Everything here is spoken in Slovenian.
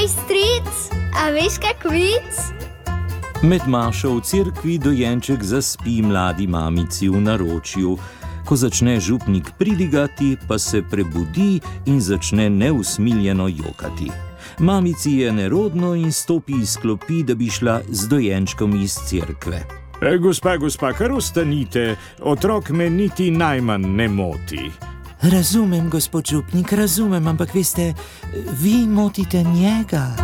Hej, stric, a veš kak vic? Med mašo v cerkvi dojenček zaspi mladi mamici v naročju. Ko začne župnik pridigati, pa se prebudi in začne neusmiljeno jokati. Mamici je nerodno in stopi iz klopi, da bi šla z dojenčkom iz cerkve. E, gospa, gospa, kar ostanite, otrok me niti najmanj ne moti. Razumem, gospod župnik, razumem, ampak veste, vi motite njega.